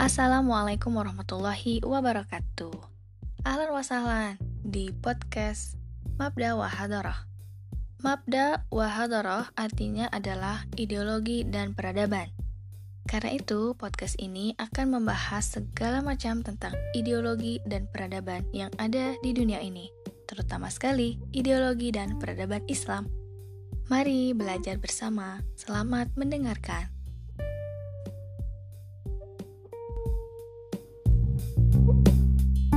Assalamualaikum warahmatullahi wabarakatuh. Ahlan wasahlan di podcast Mabda Wahadarah. Mabda Wahadarah artinya adalah ideologi dan peradaban. Karena itu, podcast ini akan membahas segala macam tentang ideologi dan peradaban yang ada di dunia ini, terutama sekali ideologi dan peradaban Islam. Mari belajar bersama. Selamat mendengarkan. Música